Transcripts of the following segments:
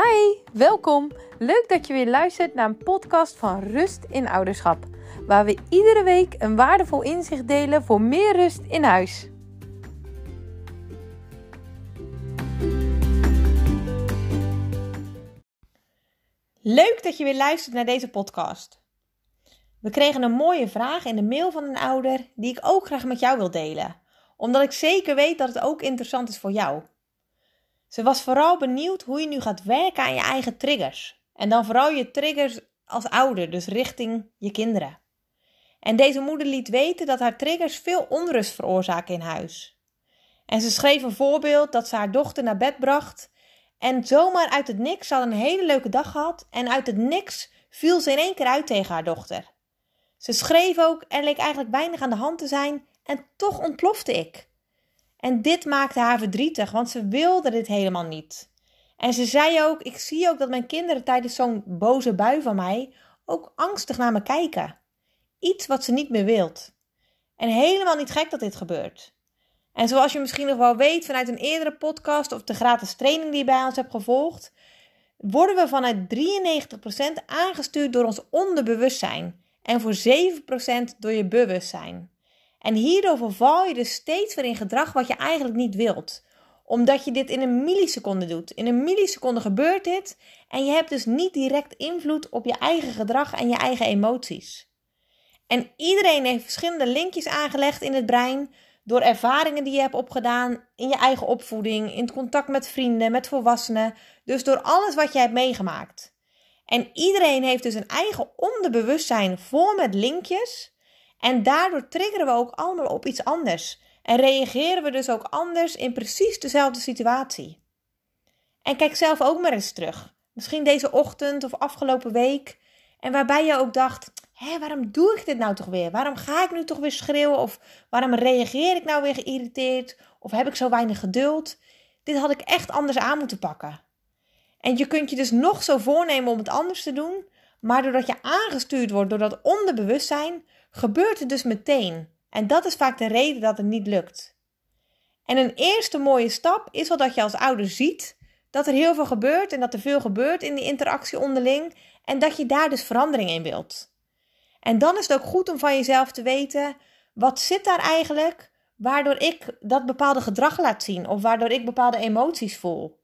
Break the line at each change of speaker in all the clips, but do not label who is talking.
Hi, welkom. Leuk dat je weer luistert naar een podcast van Rust in Ouderschap, waar we iedere week een waardevol inzicht delen voor meer rust in huis.
Leuk dat je weer luistert naar deze podcast. We kregen een mooie vraag in de mail van een ouder die ik ook graag met jou wil delen, omdat ik zeker weet dat het ook interessant is voor jou. Ze was vooral benieuwd hoe je nu gaat werken aan je eigen triggers. En dan vooral je triggers als ouder, dus richting je kinderen. En deze moeder liet weten dat haar triggers veel onrust veroorzaken in huis. En ze schreef een voorbeeld dat ze haar dochter naar bed bracht. En zomaar uit het niks, had een hele leuke dag gehad. En uit het niks viel ze in één keer uit tegen haar dochter. Ze schreef ook, er leek eigenlijk weinig aan de hand te zijn. En toch ontplofte ik. En dit maakte haar verdrietig, want ze wilde dit helemaal niet. En ze zei ook: Ik zie ook dat mijn kinderen tijdens zo'n boze bui van mij ook angstig naar me kijken. Iets wat ze niet meer wilt. En helemaal niet gek dat dit gebeurt. En zoals je misschien nog wel weet vanuit een eerdere podcast of de gratis training die je bij ons hebt gevolgd, worden we vanuit 93% aangestuurd door ons onderbewustzijn en voor 7% door je bewustzijn. En hierdoor verval je dus steeds weer in gedrag wat je eigenlijk niet wilt. Omdat je dit in een milliseconde doet. In een milliseconde gebeurt dit en je hebt dus niet direct invloed op je eigen gedrag en je eigen emoties. En iedereen heeft verschillende linkjes aangelegd in het brein door ervaringen die je hebt opgedaan in je eigen opvoeding, in het contact met vrienden, met volwassenen, dus door alles wat je hebt meegemaakt. En iedereen heeft dus een eigen onderbewustzijn vol met linkjes en daardoor triggeren we ook allemaal op iets anders. En reageren we dus ook anders in precies dezelfde situatie. En kijk zelf ook maar eens terug. Misschien deze ochtend of afgelopen week. En waarbij je ook dacht: hé, waarom doe ik dit nou toch weer? Waarom ga ik nu toch weer schreeuwen? Of waarom reageer ik nou weer geïrriteerd? Of heb ik zo weinig geduld? Dit had ik echt anders aan moeten pakken. En je kunt je dus nog zo voornemen om het anders te doen, maar doordat je aangestuurd wordt door dat onderbewustzijn, gebeurt het dus meteen. En dat is vaak de reden dat het niet lukt. En een eerste mooie stap is wel dat je als ouder ziet dat er heel veel gebeurt en dat er veel gebeurt in die interactie onderling en dat je daar dus verandering in wilt. En dan is het ook goed om van jezelf te weten wat zit daar eigenlijk waardoor ik dat bepaalde gedrag laat zien of waardoor ik bepaalde emoties voel.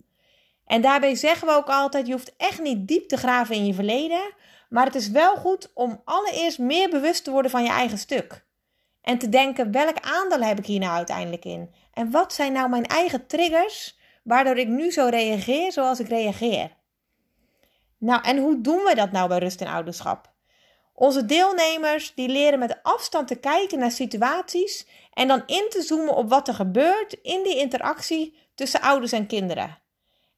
En daarbij zeggen we ook altijd: je hoeft echt niet diep te graven in je verleden, maar het is wel goed om allereerst meer bewust te worden van je eigen stuk. En te denken: welk aandeel heb ik hier nou uiteindelijk in? En wat zijn nou mijn eigen triggers waardoor ik nu zo reageer zoals ik reageer? Nou, en hoe doen we dat nou bij rust en ouderschap? Onze deelnemers die leren met afstand te kijken naar situaties en dan in te zoomen op wat er gebeurt in die interactie tussen ouders en kinderen.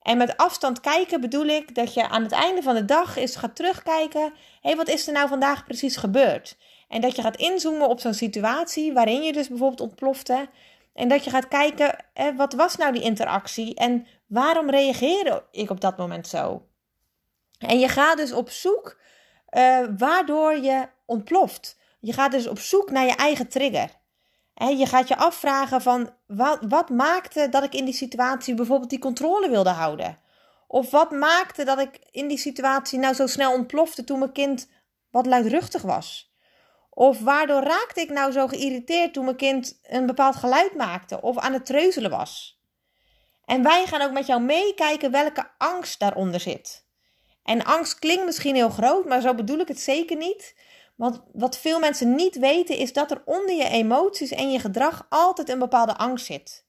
En met afstand kijken bedoel ik dat je aan het einde van de dag eens gaat terugkijken. Hé, hey, wat is er nou vandaag precies gebeurd? En dat je gaat inzoomen op zo'n situatie waarin je dus bijvoorbeeld ontplofte. En dat je gaat kijken, wat was nou die interactie en waarom reageerde ik op dat moment zo? En je gaat dus op zoek uh, waardoor je ontploft. Je gaat dus op zoek naar je eigen trigger je gaat je afvragen van wat, wat maakte dat ik in die situatie bijvoorbeeld die controle wilde houden? Of wat maakte dat ik in die situatie nou zo snel ontplofte toen mijn kind wat luidruchtig was? Of waardoor raakte ik nou zo geïrriteerd toen mijn kind een bepaald geluid maakte of aan het treuzelen was? En wij gaan ook met jou meekijken welke angst daaronder zit. En angst klinkt misschien heel groot, maar zo bedoel ik het zeker niet. Want wat veel mensen niet weten is dat er onder je emoties en je gedrag altijd een bepaalde angst zit.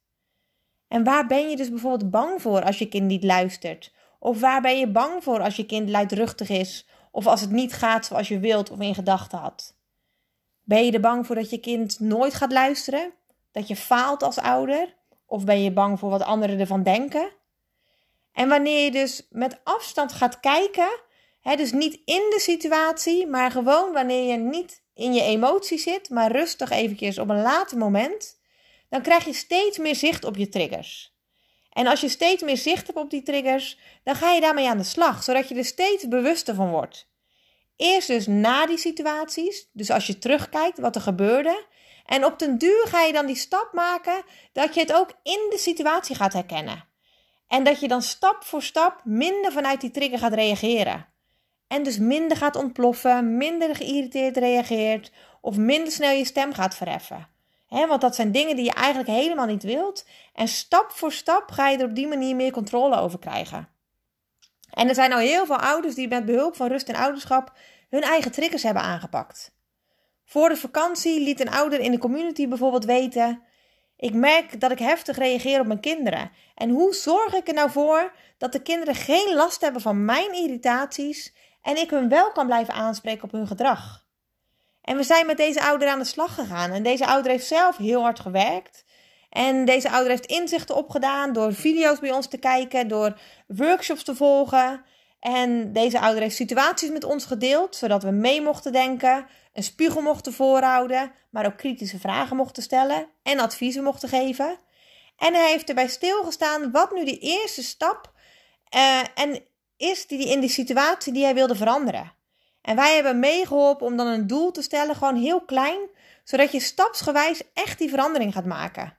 En waar ben je dus bijvoorbeeld bang voor als je kind niet luistert? Of waar ben je bang voor als je kind luidruchtig is? Of als het niet gaat zoals je wilt of in gedachten had? Ben je er bang voor dat je kind nooit gaat luisteren? Dat je faalt als ouder? Of ben je bang voor wat anderen ervan denken? En wanneer je dus met afstand gaat kijken dus niet in de situatie, maar gewoon wanneer je niet in je emotie zit, maar rustig eventjes op een later moment, dan krijg je steeds meer zicht op je triggers. En als je steeds meer zicht hebt op die triggers, dan ga je daarmee aan de slag, zodat je er steeds bewuster van wordt. Eerst dus na die situaties, dus als je terugkijkt wat er gebeurde. En op den duur ga je dan die stap maken dat je het ook in de situatie gaat herkennen. En dat je dan stap voor stap minder vanuit die trigger gaat reageren. En dus minder gaat ontploffen, minder geïrriteerd reageert of minder snel je stem gaat verheffen. want dat zijn dingen die je eigenlijk helemaal niet wilt. En stap voor stap ga je er op die manier meer controle over krijgen. En er zijn al heel veel ouders die met behulp van rust en ouderschap hun eigen triggers hebben aangepakt. Voor de vakantie liet een ouder in de community bijvoorbeeld weten: Ik merk dat ik heftig reageer op mijn kinderen. En hoe zorg ik er nou voor dat de kinderen geen last hebben van mijn irritaties en ik hun wel kan blijven aanspreken op hun gedrag? En we zijn met deze ouder aan de slag gegaan. En deze ouder heeft zelf heel hard gewerkt. En deze ouder heeft inzichten opgedaan door video's bij ons te kijken, door workshops te volgen. En deze ouder heeft situaties met ons gedeeld, zodat we mee mochten denken, een spiegel mochten voorhouden, maar ook kritische vragen mochten stellen en adviezen mochten geven. En hij heeft erbij stilgestaan wat nu de eerste stap uh, en is die in die situatie die hij wilde veranderen. En wij hebben meegeholpen om dan een doel te stellen, gewoon heel klein, zodat je stapsgewijs echt die verandering gaat maken.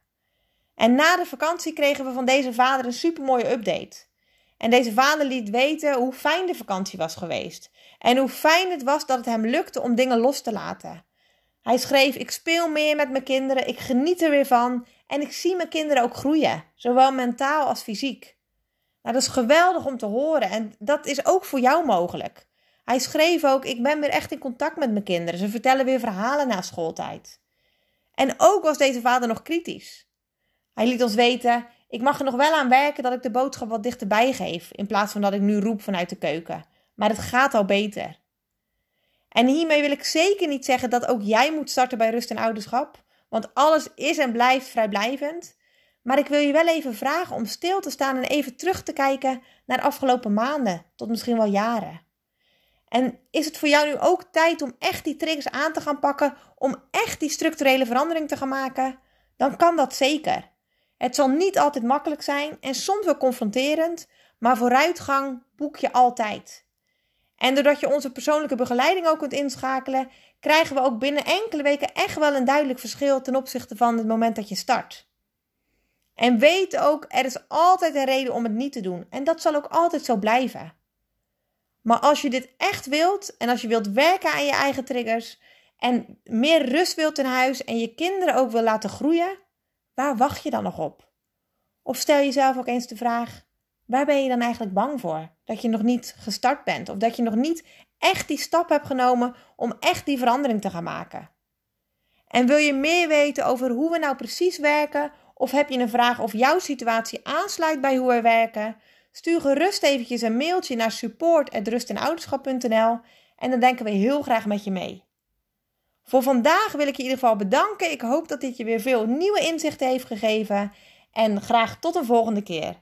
En na de vakantie kregen we van deze vader een supermooie update. En deze vader liet weten hoe fijn de vakantie was geweest. En hoe fijn het was dat het hem lukte om dingen los te laten. Hij schreef: Ik speel meer met mijn kinderen, ik geniet er weer van en ik zie mijn kinderen ook groeien, zowel mentaal als fysiek. Nou, dat is geweldig om te horen en dat is ook voor jou mogelijk. Hij schreef ook: Ik ben weer echt in contact met mijn kinderen. Ze vertellen weer verhalen na schooltijd. En ook was deze vader nog kritisch. Hij liet ons weten: ik mag er nog wel aan werken dat ik de boodschap wat dichterbij geef, in plaats van dat ik nu roep vanuit de keuken. Maar het gaat al beter. En hiermee wil ik zeker niet zeggen dat ook jij moet starten bij rust en ouderschap, want alles is en blijft vrijblijvend. Maar ik wil je wel even vragen om stil te staan en even terug te kijken naar de afgelopen maanden, tot misschien wel jaren. En is het voor jou nu ook tijd om echt die triggers aan te gaan pakken, om echt die structurele verandering te gaan maken? Dan kan dat zeker. Het zal niet altijd makkelijk zijn en soms wel confronterend, maar vooruitgang boek je altijd. En doordat je onze persoonlijke begeleiding ook kunt inschakelen, krijgen we ook binnen enkele weken echt wel een duidelijk verschil ten opzichte van het moment dat je start. En weet ook, er is altijd een reden om het niet te doen. En dat zal ook altijd zo blijven. Maar als je dit echt wilt en als je wilt werken aan je eigen triggers en meer rust wilt in huis en je kinderen ook wil laten groeien, Waar wacht je dan nog op? Of stel jezelf ook eens de vraag: waar ben je dan eigenlijk bang voor? Dat je nog niet gestart bent of dat je nog niet echt die stap hebt genomen om echt die verandering te gaan maken. En wil je meer weten over hoe we nou precies werken of heb je een vraag of jouw situatie aansluit bij hoe we werken? Stuur gerust eventjes een mailtje naar support@rustenouderschap.nl en dan denken we heel graag met je mee. Voor vandaag wil ik je in ieder geval bedanken. Ik hoop dat dit je weer veel nieuwe inzichten heeft gegeven. En graag tot een volgende keer.